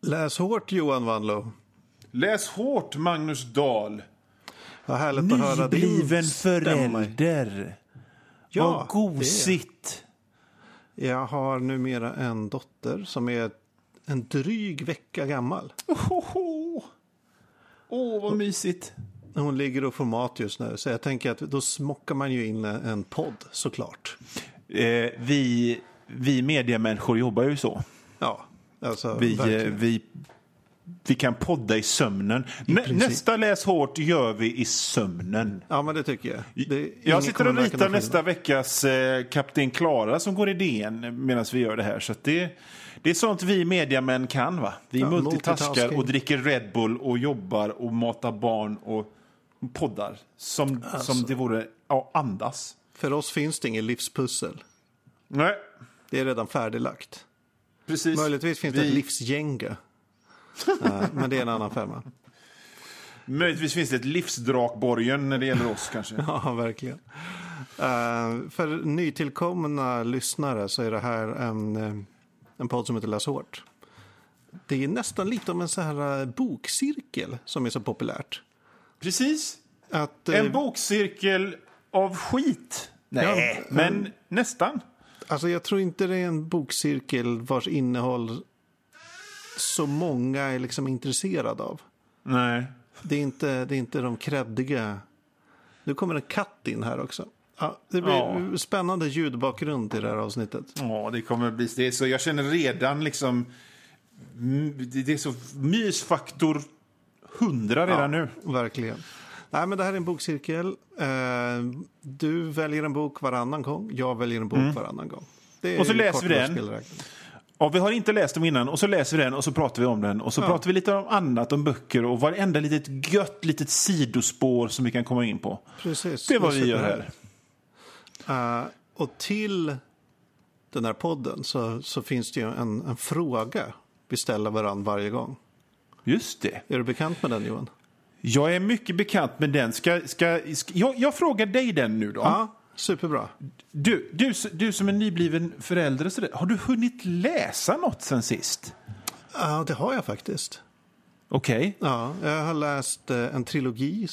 Läs hårt Johan Wanlo. Läs hårt, Magnus Dahl. Vad härligt att höra din Nybliven förälder. Ja, Vad gosigt. Jag har numera en dotter som är en dryg vecka gammal. Åh, oh, oh, vad mysigt. Hon ligger och får mat just nu. Så jag tänker att då smockar man ju in en podd såklart. Eh, vi, vi mediamänniskor jobbar ju så. Ja, alltså Vi, eh, verkligen. vi, vi kan podda i sömnen. Nä, princip. nästa Läs hårt gör vi i sömnen. Ja, men det tycker jag. Det, Jag sitter och ritar nästa veckas eh, Kapten Klara som går i DN medan vi gör det här. Så det, det är sånt vi mediamän kan. va? Vi Ja, multitaskar och dricker Red Bull och jobbar och matar barn och poddar. Som, Alltså. som det vore, ja, andas. För oss finns det ingen livspussel. Nej, Det är redan färdiglagt. Precis. Möjligtvis finns det Vi- ett livsgänga. Eh, men det är en annan femma. Möjligtvis finns det ett livsdrakborgen när det gäller oss kanske. Ja, verkligen. Eh, för nytillkomna lyssnare så är det här en, eh, en podd som heter Läs hårt. Det är nästan lite om en så här bokcirkel som är så populärt. Precis. Att, En bokcirkel av skit. Nej, Ja, men nästan. Alltså jag tror inte det är en bokcirkel vars innehåll så många är liksom intresserade av. Nej. Det är inte, det är inte de kreddiga. Nu kommer en katt in här också. Ja, det blir Ja. spännande ljudbakgrund i det här avsnittet. Ja, det kommer bli... Det så, jag känner redan liksom... Det är så mysfaktor 100 redan nu. Verkligen. Nej, men det här är en bokcirkel. Eh, du väljer en bok varannan gång. Jag väljer en bok varannan gång. Mm. Och så läser vi den. Ja, vi har inte läst dem innan och så läser vi den och så pratar vi om den och så pratar vi lite om annat, om böcker och varenda litet gött litet sidospår som vi kan komma in på. Precis. Det är vad vi gör här. Eh, och till den här podden så, så finns det ju en, en fråga vi ställer varandra varje gång. Just det. Är du bekant med den Johan? Jag är mycket bekant med den. Ska, ska, ska, jag, jag frågar dig den nu då. Ja, superbra. Du, du, du som är nybliven förälder, och så där, har du hunnit läsa något sen sist? Ja, det har jag faktiskt. Okej. Ja, jag har läst eh, en trilogi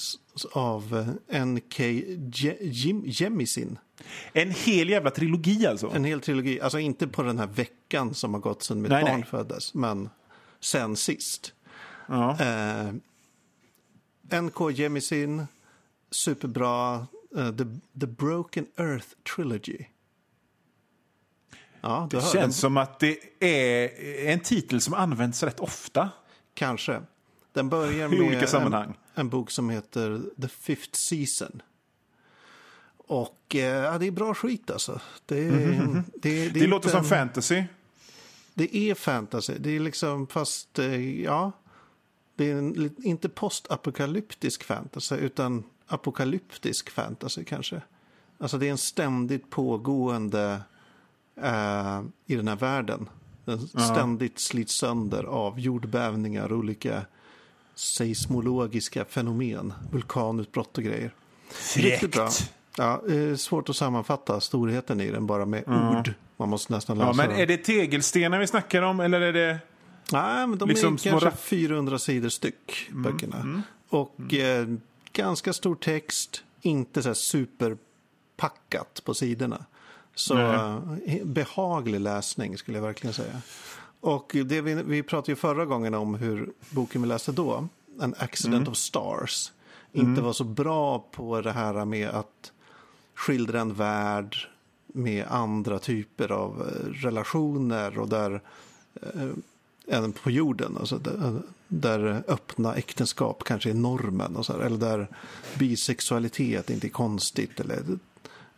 av eh, N.K. Jemisin. En hel jävla trilogi alltså? En hel trilogi, alltså inte på den här veckan som har gått sedan mitt Nej, barn nej. föddes, men sen sist. Ja. Eh, N.K. Jemisin, superbra. Eh, the, the Broken Earth Trilogy. Ja, Det känns Den, som att det är en titel som används rätt ofta. kanske. Den börjar med olika sammanhang. En, en bok som heter The Fifth Season. Och eh, ja, det är bra skit alltså. Det, är, det, är- Mhm, Det, är låter som en- fantasy. Det är fantasy. Det är liksom, fast eh, ja. Det är en, inte postapokalyptisk fantasy utan apokalyptisk fantasy kanske. Alltså det är en ständigt pågående eh, i den här världen. Den ständigt slits sönder av jordbävningar och olika seismologiska fenomen. Vulkanutbrott och grejer. Riktigt bra. Fräckt. Ja, eh, svårt att sammanfatta storheten i den bara med ord. Man måste nästan läsa Ja, men är det tegelstenar vi snackar om eller är det... Nej, men de Liksom är små kanske rap- 400 sidor styck, böckerna. Och eh, ganska stor text, inte så här superpackat på sidorna. Så Nej. eh, behaglig läsning skulle jag verkligen säga. Och det vi, vi pratade ju förra gången om hur boken vi läste då, An Accident of Stars, inte var så bra på det här med att skildra en värld med andra typer av eh, relationer och där även på jorden. Alltså där, där öppna äktenskap kanske är normen. Och så här, eller där bisexualitet inte är konstigt. Eller,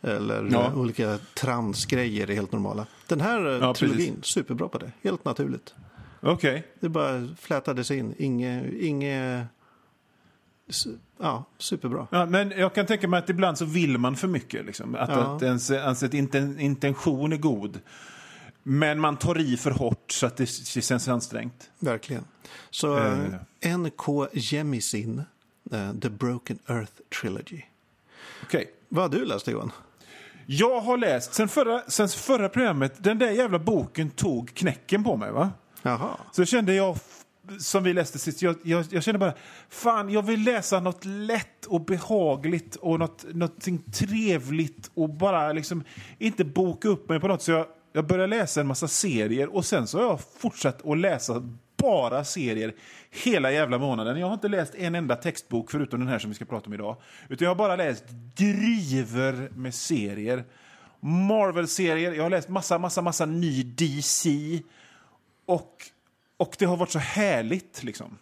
eller Ja. olika transgrejer är helt normala. Den här eh, Ja, trilogin, superbra på det. Helt naturligt. Okej. Det bara flätades in. Inge, inge, ja, superbra. Ja, men jag kan tänka mig att ibland så vill man för mycket. Liksom. Att, Ja. att ens, ens intention är god. Men man tar i för hårt så att det känns ansträngt. Verkligen. Så Eh. eh, N.K. Jemisin, eh, The Broken Earth Trilogy. Okej. Vad har du läst Johan? Jag har läst, sen förra, sen förra programmet, den där jävla boken tog knäcken på mig. va? Jaha. Så kände jag, som vi läste sist, jag, jag, jag kände bara, fan, jag vill läsa något lätt och behagligt och något, någonting trevligt och bara liksom inte boka upp mig på något. Så jag, jag började läsa en massa serier och sen så har jag fortsatt att läsa bara serier hela jävla månaden. Jag har inte läst en enda textbok förutom den här som vi ska prata om idag. Utan jag har bara läst driver med serier. Marvel-serier, jag har läst massa, massa, massa ny DC. Och, och det har varit så härligt liksom.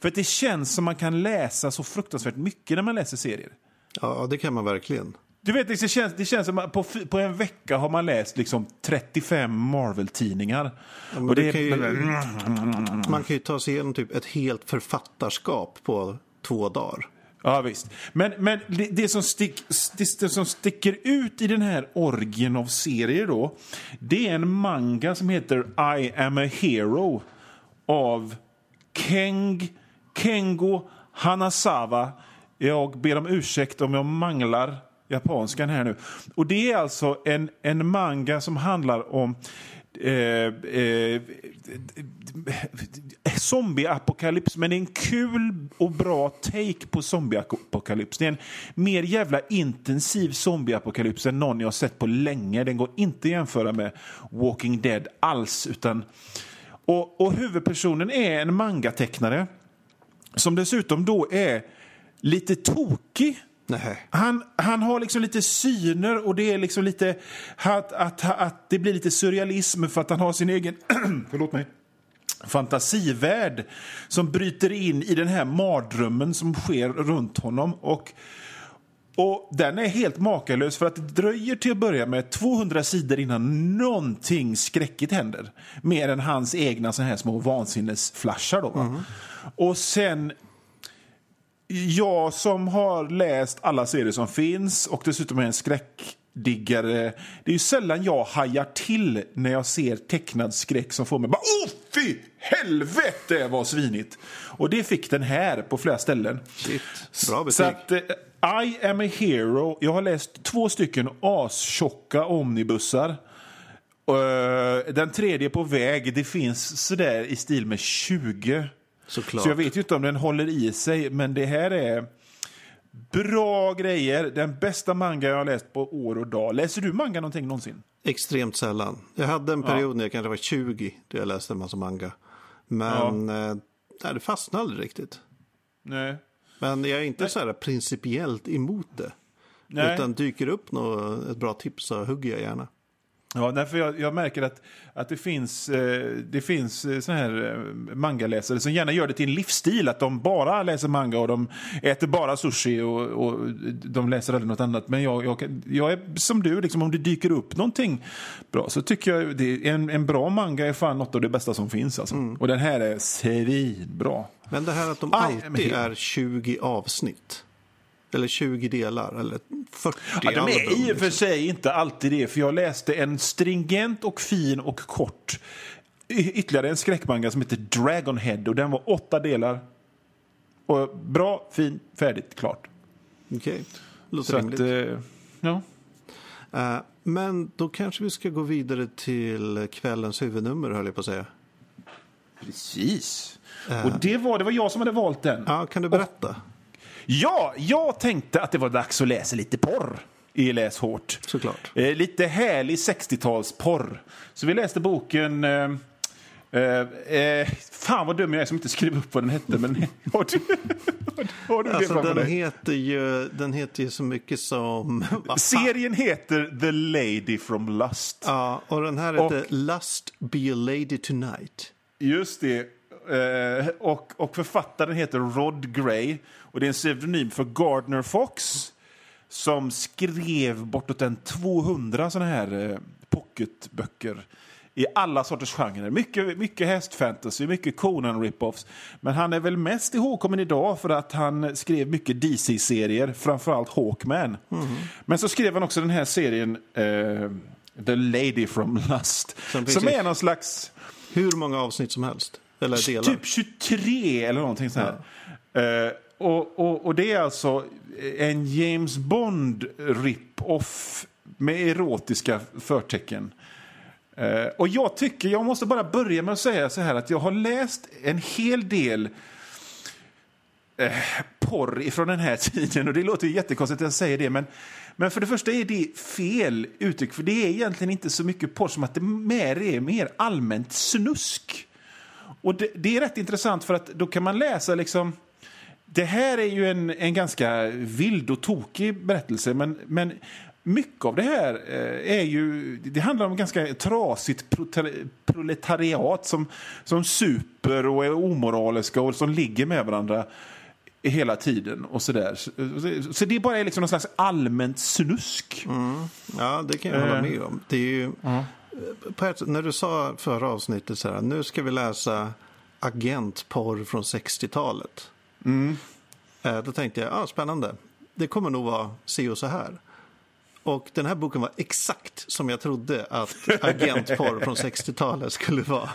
För att det känns som man kan läsa så fruktansvärt mycket när man läser serier. Ja, det kan man verkligen. Du vet, det känns, det känns som att på, på en vecka har man läst liksom 35 Marvel-tidningar. men och det kan ju-. Man kan ju ta sig igenom typ ett helt författarskap på två dagar. Ja, visst. Men, men det, det, som stick, det, det som sticker ut i den här orgien av serier då, det är en manga som heter I am a hero av Keng, Kengo Hanasawa. Jag ber om ursäkt om jag manglar japanskan här nu. Och det är alltså en, en manga som handlar om eh, eh, zombieapokalyps, men det är en kul och bra take på zombieapokalyps. Det är en mer jävla intensiv zombieapokalyps än någon jag har sett på länge. Den går inte att jämföra med Walking Dead alls. Utan, och, och huvudpersonen är en mangatecknare som dessutom då är lite tokig. Nej. Han, han har liksom lite syner och det är liksom lite att, att, att det blir lite surrealism för att han har sin egen förlåt mig, fantasivärld som bryter in i den här mardrömmen som sker runt honom. Och, och den är helt makalös för att det dröjer till att börja med 200 sidor innan någonting skräckigt händer. Mer än hans egna så här små vansinnesflashar. Då, va? Och sen jag som har läst alla serier som finns och dessutom är en skräckdiggare. Det är ju sällan jag hajar till när jag ser tecknad skräck som får mig bara Åh fy helvete vad svinigt! Och det fick den här på flera ställen. Shit. Bra betyg. Så att, eh, I am a hero. Jag har läst två stycken astjocka omnibussar. Eh, den tredje på väg. Det finns sådär i stil med 20. Såklart. Så jag vet ju inte om den håller i sig, men det här är bra grejer. Den bästa manga jag har läst på år och dag. Läser du manga någonting någonsin? Extremt sällan. Jag hade en period när jag kanske var 20 då jag läste en massa manga. Men eh, nej, det fastnade aldrig riktigt. Nej. Men jag är inte så här principiellt emot det. Nej. Utan dyker upp något, ett bra tips så hugger jag gärna. Ja, därför jag, jag märker att, att det finns, eh, det finns eh, såna här eh, mangaläsare som gärna gör det till en livsstil. Att de bara läser manga och de äter bara sushi och, och de läser aldrig något annat. Men jag, jag, jag är som du, liksom, om det dyker upp någonting bra så tycker jag det en, en bra manga är fan något av det bästa som finns. Alltså. Och den här är svinbra. Men det här att de men alltid är 20 avsnitt. Eller 20 delar. Eller 40 Ja, de är album, i och liksom. för sig inte alltid det, för jag läste en stringent och fin och kort ytterligare en skräckmanga som heter Dragonhead och den var åtta delar. Och bra, fin, färdigt, klart. Okej, låter Så rimligt. att, eh, ja. Eh, men då kanske vi ska gå vidare till kvällens huvudnummer höll jag på att säga. Precis. Och det var, det var jag som hade valt den. Ja, kan du berätta? Ja, jag tänkte att det var dags att läsa lite porr i Läs hårt. Såklart. Eh, lite härlig 60-talsporr. Så vi läste boken... Eh, eh, eh, fan vad dum jag är som inte skrev upp vad den hette. Men har du, har du Alltså, den, heter ju, den heter ju så mycket som... Serien heter The Lady from Lust. Ja, och den här Och- heter Lust Be a Lady Tonight. Just det. Eh, och, och författaren heter Rod Gray. Och det är en pseudonym för Gardner Fox. Som skrev bortåt en 200 såna här eh, pocketböcker. I alla sorters genrer. Mycket, mycket hästfantasy, mycket Conan rip-offs. Men han är väl mest ihågkommen idag för att han skrev mycket DC-serier. Framförallt Hawkman. Men så skrev han också den här serien eh, The Lady from Lust. Som Som, är någon slags... Hur många avsnitt som helst. Eller delar. Typ 23 eller någonting sånt här. Eh, och, och, och det är alltså en James Bond rip-off med erotiska förtecken. Eh, och jag tycker, jag måste bara börja med att säga så här att jag har läst en hel del eh, porr ifrån den här tiden. Och det låter ju jättekonstigt att jag säger det, men, men för det första är det fel uttryck. För det är egentligen inte så mycket porr som att det mer är mer allmänt snusk. Och det, det är rätt intressant för att då kan man läsa liksom det här är ju en, en ganska vild och tokig berättelse, men, men mycket av det här eh, är ju... Det handlar om ganska trasigt proletariat som, som super och är omoraliska och som ligger med varandra hela tiden. och Så, där. så, så det bara är liksom någon slags allmänt snusk. Mm. Ja, det kan jag hålla med om. Det är ju, mm. ett, när du sa förra avsnittet så här, nu ska vi läsa agentporr från 60-talet. Mm. Eh, då tänkte jag, ah, spännande. Det kommer nog vara se och så här. Och den här boken var exakt som jag trodde att agentporr från 60-talet skulle vara.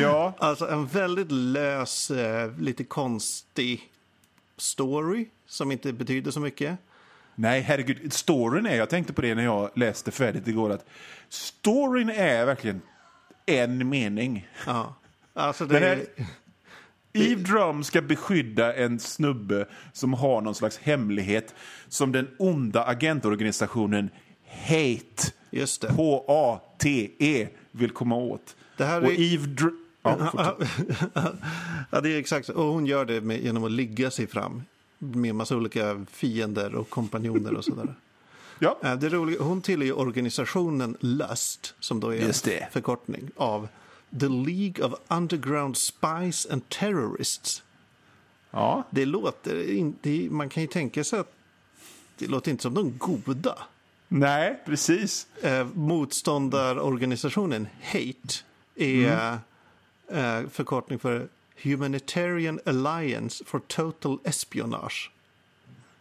Ja. Alltså en väldigt lös, eh, lite konstig story som inte betyder så mycket. Nej, herregud. Storyn är, jag tänkte på det när jag läste färdigt igår, att storyn är verkligen en mening. Ja. Alltså det... Här, Eve Drum ska beskydda en snubbe som har någon slags hemlighet som den onda agentorganisationen Hate, H-A-T-E, vill komma åt. Det här Och är... Eve Dr ja, ja, det är exakt så. Och hon gör det med, genom att ligga sig fram med massa olika fiender och kompanjoner och sådär. ja. Det roliga, hon tillhör organisationen LUST, som då är en förkortning av The League of Underground Spies and Terrorists. Ja. Det låter inte, man kan ju tänka sig att det låter inte som de goda. Nej, precis. Eh, motståndarorganisationen HATE är mm. eh, förkortning för Humanitarian Alliance for Total Espionage.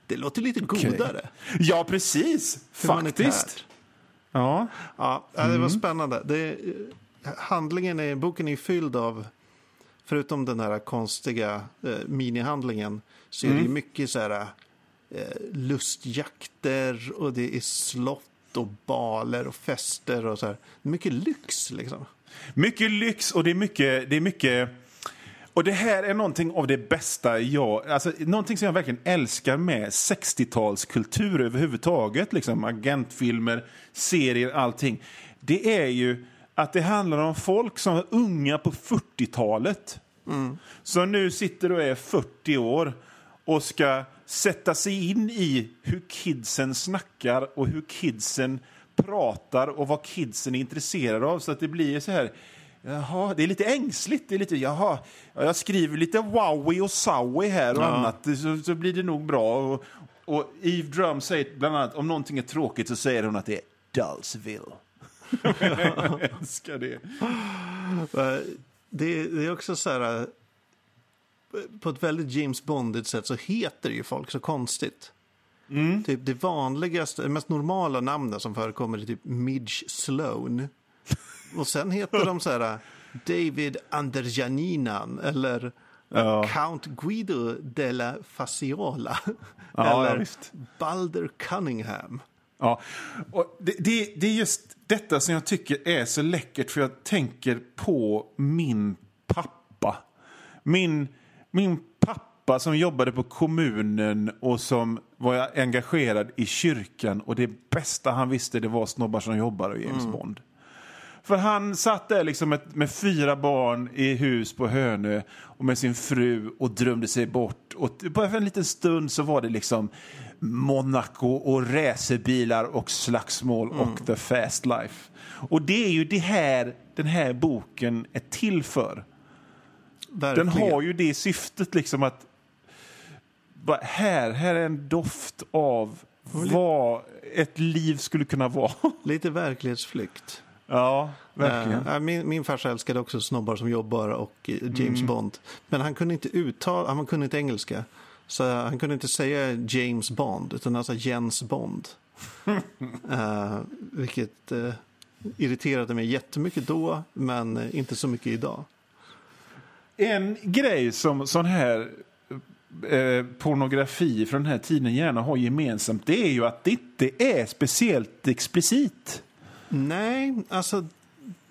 Det låter lite okay. godare. Ja, precis. Faktiskt. Ja. ja, det var mm. spännande. Det, handlingen i boken är fylld av, förutom den här konstiga eh, minihandlingen, så är mm. det mycket så här eh, lustjakter och det är slott och baler och fester och så här. Mycket lyx liksom. Mycket lyx och det är mycket, det är mycket och det här är någonting av det bästa jag, alltså någonting som jag verkligen älskar med 60-talskultur överhuvudtaget, liksom agentfilmer, serier, allting. Det är ju att det handlar om folk som var unga på 40-talet. Mm. Som nu sitter och är 40 år och ska sätta sig in i hur kidsen snackar och hur kidsen pratar och vad kidsen är intresserade av. Så att det blir så här, jaha, det är lite ängsligt. Det är lite, jaha, jag skriver lite wowie och sowie här och ja. annat, så, så, blir det nog bra. Och, och Eve Drum säger bland annat, om någonting är tråkigt så säger hon att det är Dullsville. Jag älskar det. det. Det är också så här, på ett väldigt James Bondigt sätt så heter ju folk så konstigt. Mm. Typ det vanligaste, det mest normala namnet som förekommer är typ Midge Sloan. Och sen heter de så här David Anderjaninan eller ja. Count Guido della Faciola. Ja, eller ja, Balder Cunningham. Ja, och det, det, det, är just detta som jag tycker är så läckert för jag tänker på min pappa. Min, min pappa som jobbade på kommunen och som var engagerad i kyrkan och det bästa han visste det var snobbar som jobbar och James mm. Bond. För han satt där liksom med, med, fyra barn i hus på Hönö och med sin fru och drömde sig bort. Och på en liten stund så var det liksom Monaco och racerbilar och slagsmål mm. och the fast life. Och det är ju det här den här boken är till för. Verkligen. Den har ju det syftet liksom att här, här är en doft av vad ett liv skulle kunna vara. Lite verklighetsflykt. Ja, verkligen. Uh, min, min farsa älskade också snobbar som jobbar och uh, James mm. Bond. Men han kunde inte uttala, han kunde inte engelska. Så han kunde inte säga James Bond, utan alltså Jens Bond. uh, vilket uh, irriterade mig jättemycket då, men inte så mycket idag. En grej som sån här eh, pornografi från den här tiden gärna har gemensamt, det är ju att det inte är speciellt explicit. Nej, alltså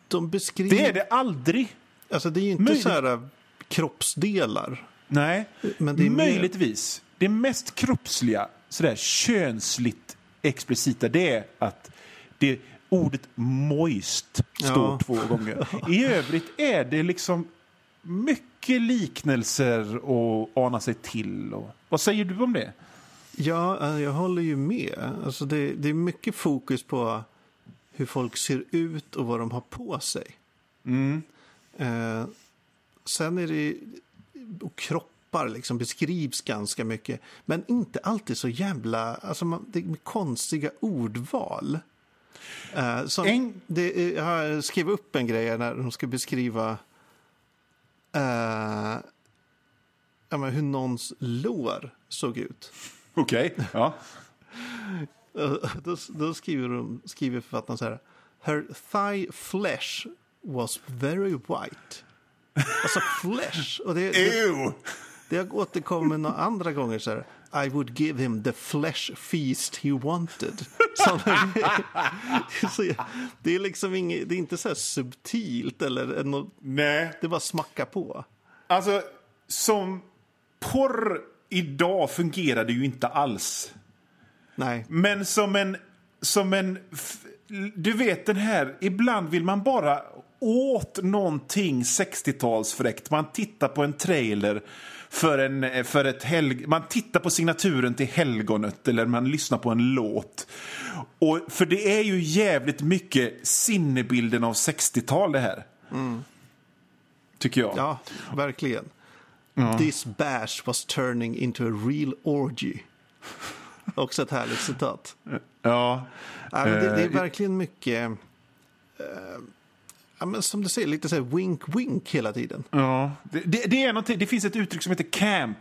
de beskriver... Det är det aldrig. Alltså det är ju inte Möjligt- så här äh, kroppsdelar. Nej, Men det är mer- möjligtvis. Det mest kroppsliga, sådär könsligt explicita, det är att det ordet moist står Ja. två gånger. I övrigt är det liksom mycket liknelser och ana sig till. Och, vad säger du om det? Ja, äh, jag håller ju med. Alltså det, det är mycket fokus på hur folk ser ut och vad de har på sig. Mm. Eh, sen är det... Och kroppar liksom beskrivs ganska mycket. Men inte alltid så jävla... Alltså man, det är konstiga ordval. Eh, som, En- det, är- jag skrev upp en grej när de ska beskriva eh, ja, men hur någons lår såg ut. Okej. Ja. Då, då skriver, de, skriver författaren så här. Her thigh flesh was very white. Alltså flesh. Och det, det, Ew! det har återkommit några andra gånger så här. I would give him the flesh feast he wanted. Det är liksom inget, det är inte så här subtilt eller något, Nej. det bara smackar på. Alltså, som porr idag fungerar det ju inte alls. Nej, Men som en... Som en du vet den här, ibland vill man bara åt någonting 60-talsfräckt. Man tittar på en trailer för, en, för ett helg... Man tittar på signaturen till helgonet eller man lyssnar på en låt. Och, för det är ju jävligt mycket sinnebilden av 60-tal det här. Tycker jag. ja, verkligen. This bash was turning into a real orgy. Också ett härligt citat. Ja. Ja, men det, det är Eh, verkligen mycket, eh, ja, men som du säger, lite så här wink-wink hela tiden. Ja, det, det, det, är någonting, det finns ett uttryck som heter camp.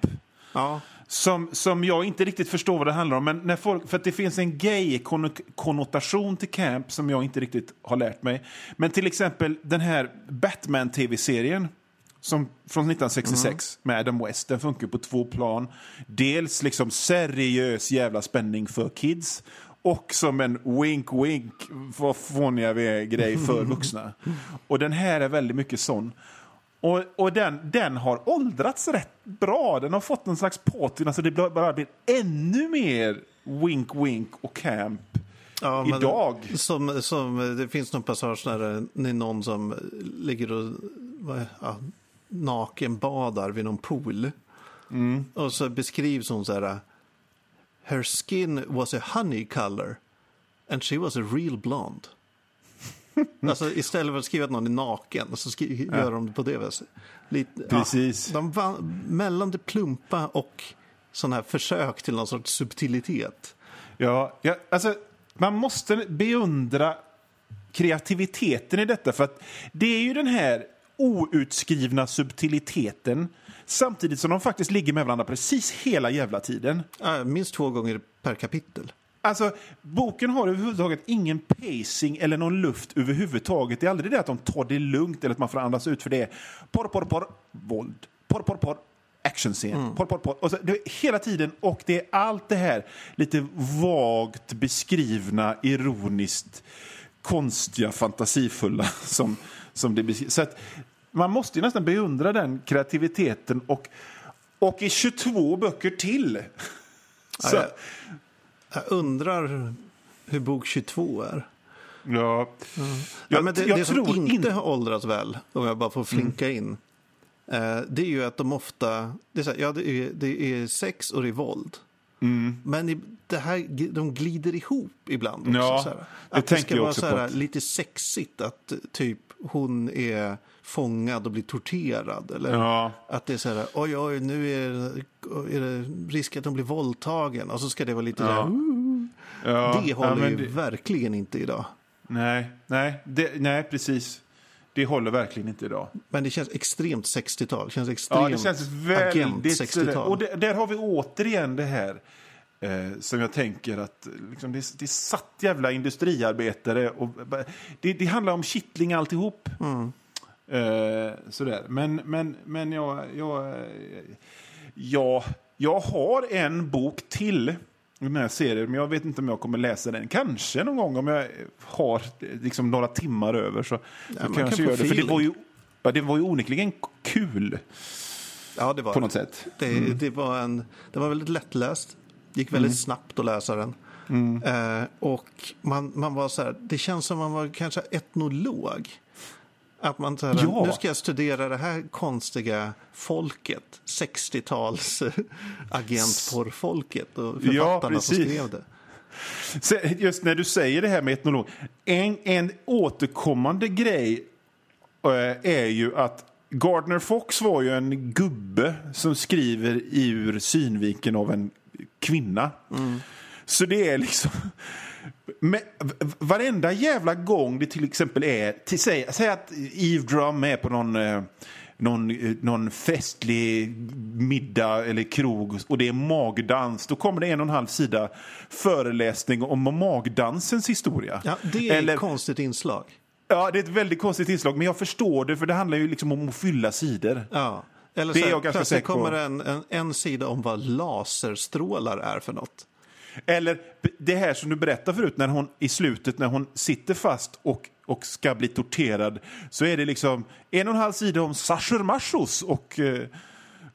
Ja, Som, som jag inte riktigt förstår vad det handlar om. Men när folk, för att det finns en gay-konnotation till camp som jag inte riktigt har lärt mig. Men till exempel den här Batman-tv-serien som, från 1966 med Adam West. Den funkar på två plan. Dels liksom seriös jävla spänning för kids. Och som en wink-wink, vad fåniga vi är, grej för vuxna. Och den här är väldigt mycket sån. Och, och den, den har åldrats rätt bra. Den har fått en slags patina så det blir- bara blir ännu mer wink-wink och camp ja idag. Som, som, det finns någon passage när det är någon som ligger och vad ja, nakenbadar vid någon pool. Mm. Och så beskrivs hon så här. Her skin was a honey color and she was a real blonde. alltså istället för att skriva att någon är naken så skri- gör de det på det viset. Lite, Precis. Ja, de van, mellan det plumpa och sådana här försök till någon sorts subtilitet. Ja, ja, alltså, man måste beundra kreativiteten i detta. För att det är ju den här outskrivna subtiliteten samtidigt som de faktiskt ligger med varandra precis hela jävla tiden. Minst två gånger per kapitel. Alltså, boken har överhuvudtaget ingen pacing eller någon luft överhuvudtaget. Det är aldrig det att de tar det lugnt eller att man får andas ut för det. Porr, porr, porr, våld. Porr, porr, porr, actionscen. Porr, porr, porr. Och så, det är hela tiden, och det är allt det här lite vagt beskrivna, ironiskt konstiga, fantasifulla som, som det beskrivs. Så att man måste ju nästan beundra den kreativiteten och, och i 22 böcker till. Så, jag- Jag undrar hur bok 22 är. Ja. Ja, Jag, men det, jag det som tror inte inte... har åldrats väl, om jag bara får flinka in, eh, det är ju att de ofta, det är, här, ja, det är, det är sex och det är våld. Men i, det här, de glider ihop ibland också. Ja, så här. det Att det tänker ska vara också så på här, att- lite sexigt att eh, typ hon är fångad och blir torterad. Eller Ja. att det är så här, oj oj, nu är, är det risk att hon blir våldtagen. Och så ska det vara lite här, "Ooh." Ja, det håller ja, men ju det- verkligen inte idag. Nej, nej, det, nej, precis. Det håller verkligen inte idag. Men det känns extremt 60-tal. känns extremt Ja, det känns väldigt... agent sådär. 60-tal. Och det, där har vi återigen det här eh, som jag tänker att liksom, det, det satt jävla industriarbetare. Och, det, det handlar om kittling alltihop. Eh, sådär. Men, men, men jag, jag, jag, jag har en bok till den här serien, men jag vet inte om jag kommer läsa den. Kanske någon gång om jag har liksom några timmar över. Så, så man kanske kan gör det. För det var ju, ja, det var ju onekligen kul Ja, det var på något sätt. Det, det, var en, det var väldigt lättläst. gick väldigt snabbt att läsa den. Eh, och man, man var så här, det känns som man var kanske etnolog. Att man här, Ja. nu ska jag studera det här konstiga folket, 60-tals agentporrfolket och författarna som precis. skrev det. Just när du säger det här med etnolog. En, en återkommande grej eh, är ju att Gardner Fox var ju en gubbe som skriver ur synvinkeln av en kvinna. Så det är liksom... Men varenda jävla gång det till exempel är... Till, säg, säg att Eve Drum är på någon, eh, någon, eh, någon festlig middag eller krog och det är magdans. Då kommer det en och en halv sida föreläsning om magdansens historia. Ja, det är Eller- ett konstigt inslag. Ja, det är ett väldigt konstigt inslag, men jag förstår det för det handlar ju liksom om att fylla sidor. Ja. Eller Det så är här, jag ganska säker på. kommer det en, en, en sida om vad laserstrålar är för något. Eller det här som du berättade förut, när hon i slutet när hon sitter fast och, och ska bli torterad, så är det liksom en och en halv sida om Sasher Mashos och, eh,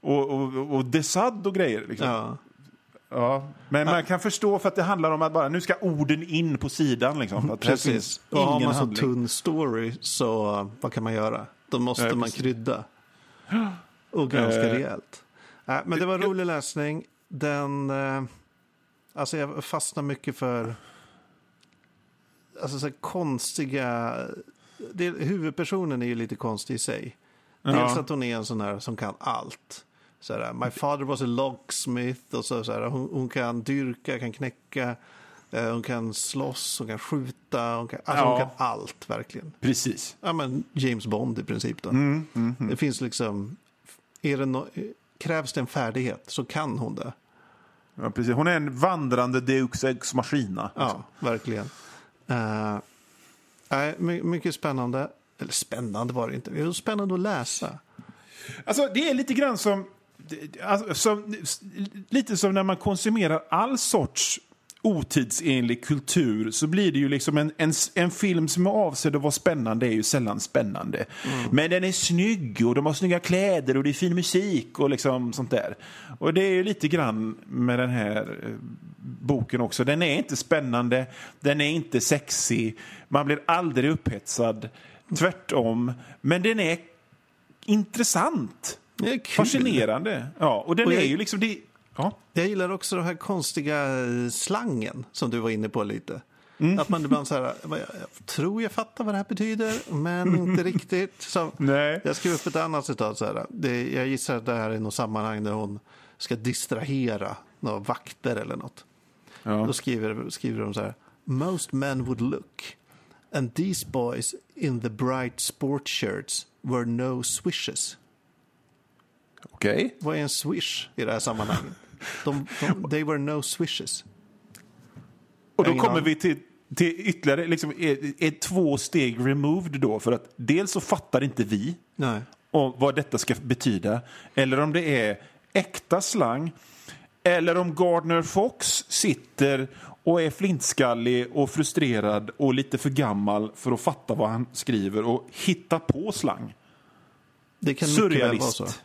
och, och, och Desad och grejer. Liksom. Ja. Ja, Men man kan förstå för att det handlar om att bara nu ska orden in på sidan. Liksom, att precis. Och har ingen man så handling. tunn story så vad kan man göra? Då måste Ja, man krydda. Och ganska Eh. rejält. Äh, men det var rolig läsning. Den, eh, alltså jag fastnar mycket för alltså så konstiga, det, huvudpersonen är ju lite konstig i sig. Dels Ja. att hon är en sån här som kan allt. Så här, My father was a locksmith. Och så, så här, hon, hon kan dyrka, kan knäcka, eh, hon kan slåss, hon kan skjuta. Hon kan, alltså Ja. hon kan allt verkligen. Precis. Ja, men James Bond i princip. Då. Mm, Det finns liksom, är det no, krävs det en färdighet så kan hon det. Ja, precis. Hon är en vandrande Deux Ex Machina. Ja, verkligen. Uh, nej, my, mycket spännande. Eller spännande var det inte. Det var spännande att läsa. Alltså, det är lite grann som, alltså, som... Lite som när man konsumerar all sorts otidsenlig kultur så blir det ju liksom en, en, en film som är avsedd att vara spännande är ju sällan spännande. Men den är snygg och de har snygga kläder och det är fin musik och liksom sånt där. Och det är ju lite grann med den här eh, boken också. Den är inte spännande, den är inte sexig, man blir aldrig upphetsad. Tvärtom. Men den är intressant. Fascinerande. Ja, och den Och jag- är ju liksom... Det, ja. Jag gillar också den här konstiga eh, slangen som du var inne på lite. Mm. Att man ibland så här, jag, tror jag fattar vad det här betyder, men inte riktigt. Så Nej. Jag skrev upp ett annat citat. Så här. Det, jag gissar att det här är något sammanhang där hon ska distrahera några vakter eller något. Ja. Då skriver, skriver de så här. Most men would look. And these boys in the bright sport shirts were no swishes. Okej. Vad är en swish i det här sammanhanget? De, de, they were no swishes. Och då kommer vi till, till ytterligare liksom, är, är två steg removed då. För att dels så fattar inte vi Nej. om vad detta ska betyda. Eller om det är äkta slang. Eller om Gardner Fox sitter och är flintskallig och frustrerad och lite för gammal för att fatta vad han skriver och hitta på slang. Det kan Surrealist.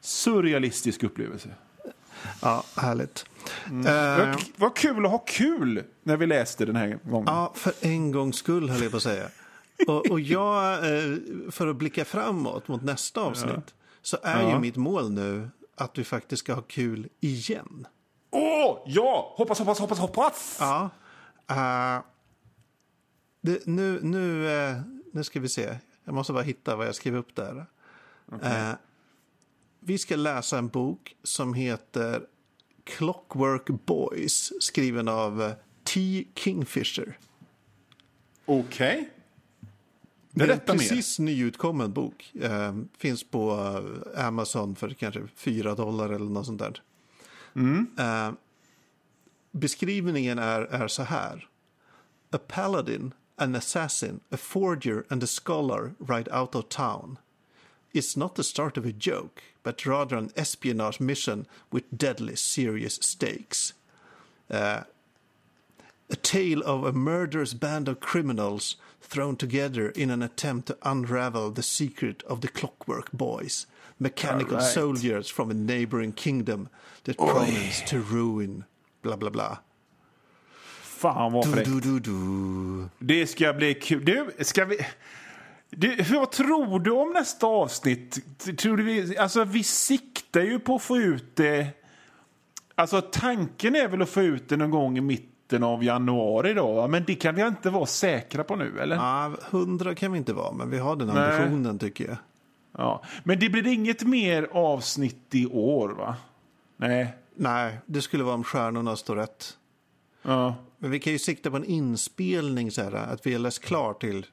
Surrealistisk upplevelse. Ja, härligt. Mm. Eh, Vad, vad kul att ha kul när vi läste den här gången. ja, för en gångs skull höll jag på att säga. Och, och jag, eh, för att blicka framåt mot nästa avsnitt, så är Ja. ju mitt mål nu att vi faktiskt ska ha kul igen. Åh, ja! Hoppas, hoppas, hoppas, hoppas! Ja. eh, det, nu, nu, eh, nu ska vi se. Jag måste bara hitta vad jag skrev upp där. Eh, vi ska läsa en bok som heter Clockwork Boys skriven av eh, T. Kingfisher. Okej. Det är en Berätta mer. precis nyutkommen bok. Eh, finns på eh, Amazon för kanske 4 dollar eller något sånt där. Mm. Eh, beskrivningen är, är så här. A paladin, an assassin, a forger and a scholar ride out of town. It's not the start of a joke, but rather an espionage mission with deadly serious stakes. eh, A tale of a murderous band of criminals thrown together in an attempt to unravel the secret of the Clockwork Boys, mechanical right. soldiers from a neighboring kingdom that promise to ruin, bla bla bla. Fan vad fräckt. Det ska bli kul. Du, ska vi... Du, vad tror du om nästa avsnitt? Tror du vi, alltså, vi siktar ju på att få ut det... Alltså, tanken är väl att få ut det någon gång i mitten av januari då, men det kan vi inte vara säkra på nu, eller? Ja, hundra kan vi inte vara, men vi har den Nej. ambitionen tycker jag. Ja. Men det blir inget mer avsnitt i år, va? Nej. Nej, det skulle vara om stjärnorna står rätt. Ja. Men vi kan ju sikta på en inspelning så här, att vi är läst klar till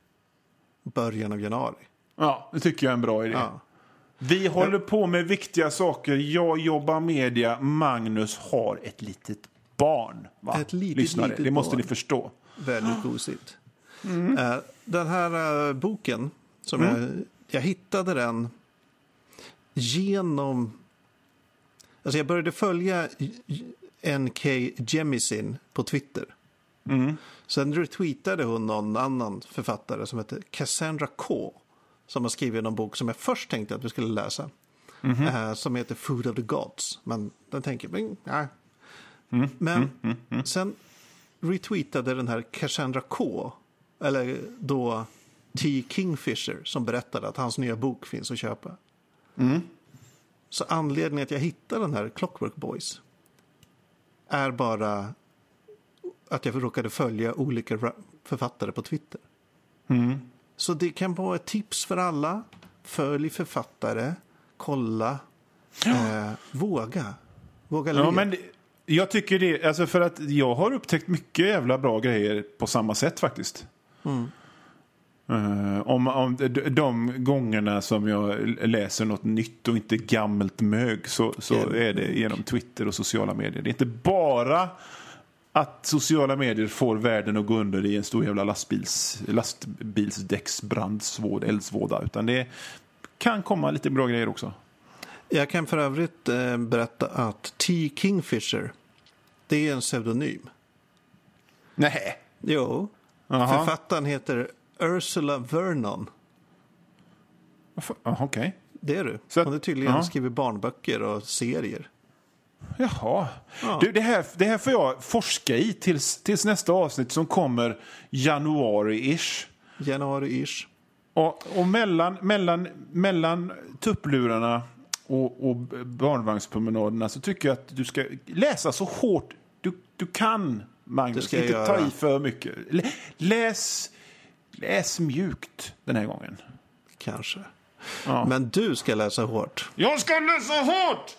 början av januari. ja, det tycker jag är en bra idé. Ja. Vi håller på med viktiga saker. Jag jobbar media. Magnus har ett litet barn. Va? Ett litet, Lyssnare. litet Det måste barn. ni förstå. Väldigt gosigt. Mm. Eh, Den här eh, boken, som jag, jag hittade den genom... Alltså jag började följa NK Jemisin på Twitter. Mm. Sen retweetade hon någon annan författare som heter Cassandra K. Som har skrivit någon bok som jag först tänkte att vi skulle läsa. Mhm. eh, som heter Food of the Gods. Men den tänker jag, nej. Mm. Men sen retweetade den här Cassandra K. Eller då T. Kingfisher som berättade att hans nya bok finns att köpa. Mm. Så anledningen att jag hittade den här Clockwork Boys är bara att jag råkade följa olika författare på Twitter. Mm. Så det kan vara ett tips för alla. Följ författare, kolla, eh, våga. Våga le. Ja, men det- jag tycker det, alltså för att jag har upptäckt mycket jävla bra grejer på samma sätt faktiskt. Mm. Eh, om, om de, de gångerna som jag läser något nytt och inte gammalt mög så, så är det genom Twitter och sociala medier. Det är inte bara att sociala medier får världen att gå under i en stor jävla lastbils, lastbilsdäcksbrandsvåd, eldsvåda. Utan det kan komma lite bra grejer också. Jag kan för övrigt eh, berätta att T. Kingfisher, det är en pseudonym. Nej. Jo, Jaha. författaren heter Ursula Vernon. Okej. Det är du. Så att- Hon har tydligen ja. skrivit barnböcker och serier. Jaha. Ja. Du, det, här, det här får jag forska i tills, tills nästa avsnitt som kommer januari-ish. Januari-ish. Och, och mellan, mellan, mellan tupplurarna och, och barnvagnspromenaderna så tycker jag att du ska läsa så hårt du, du kan, Det Magnus. ska Inte ta göra. i för mycket. Lä- Läs, läs mjukt den här gången. Kanske. Ja. Men du ska läsa hårt. Jag ska läsa hårt!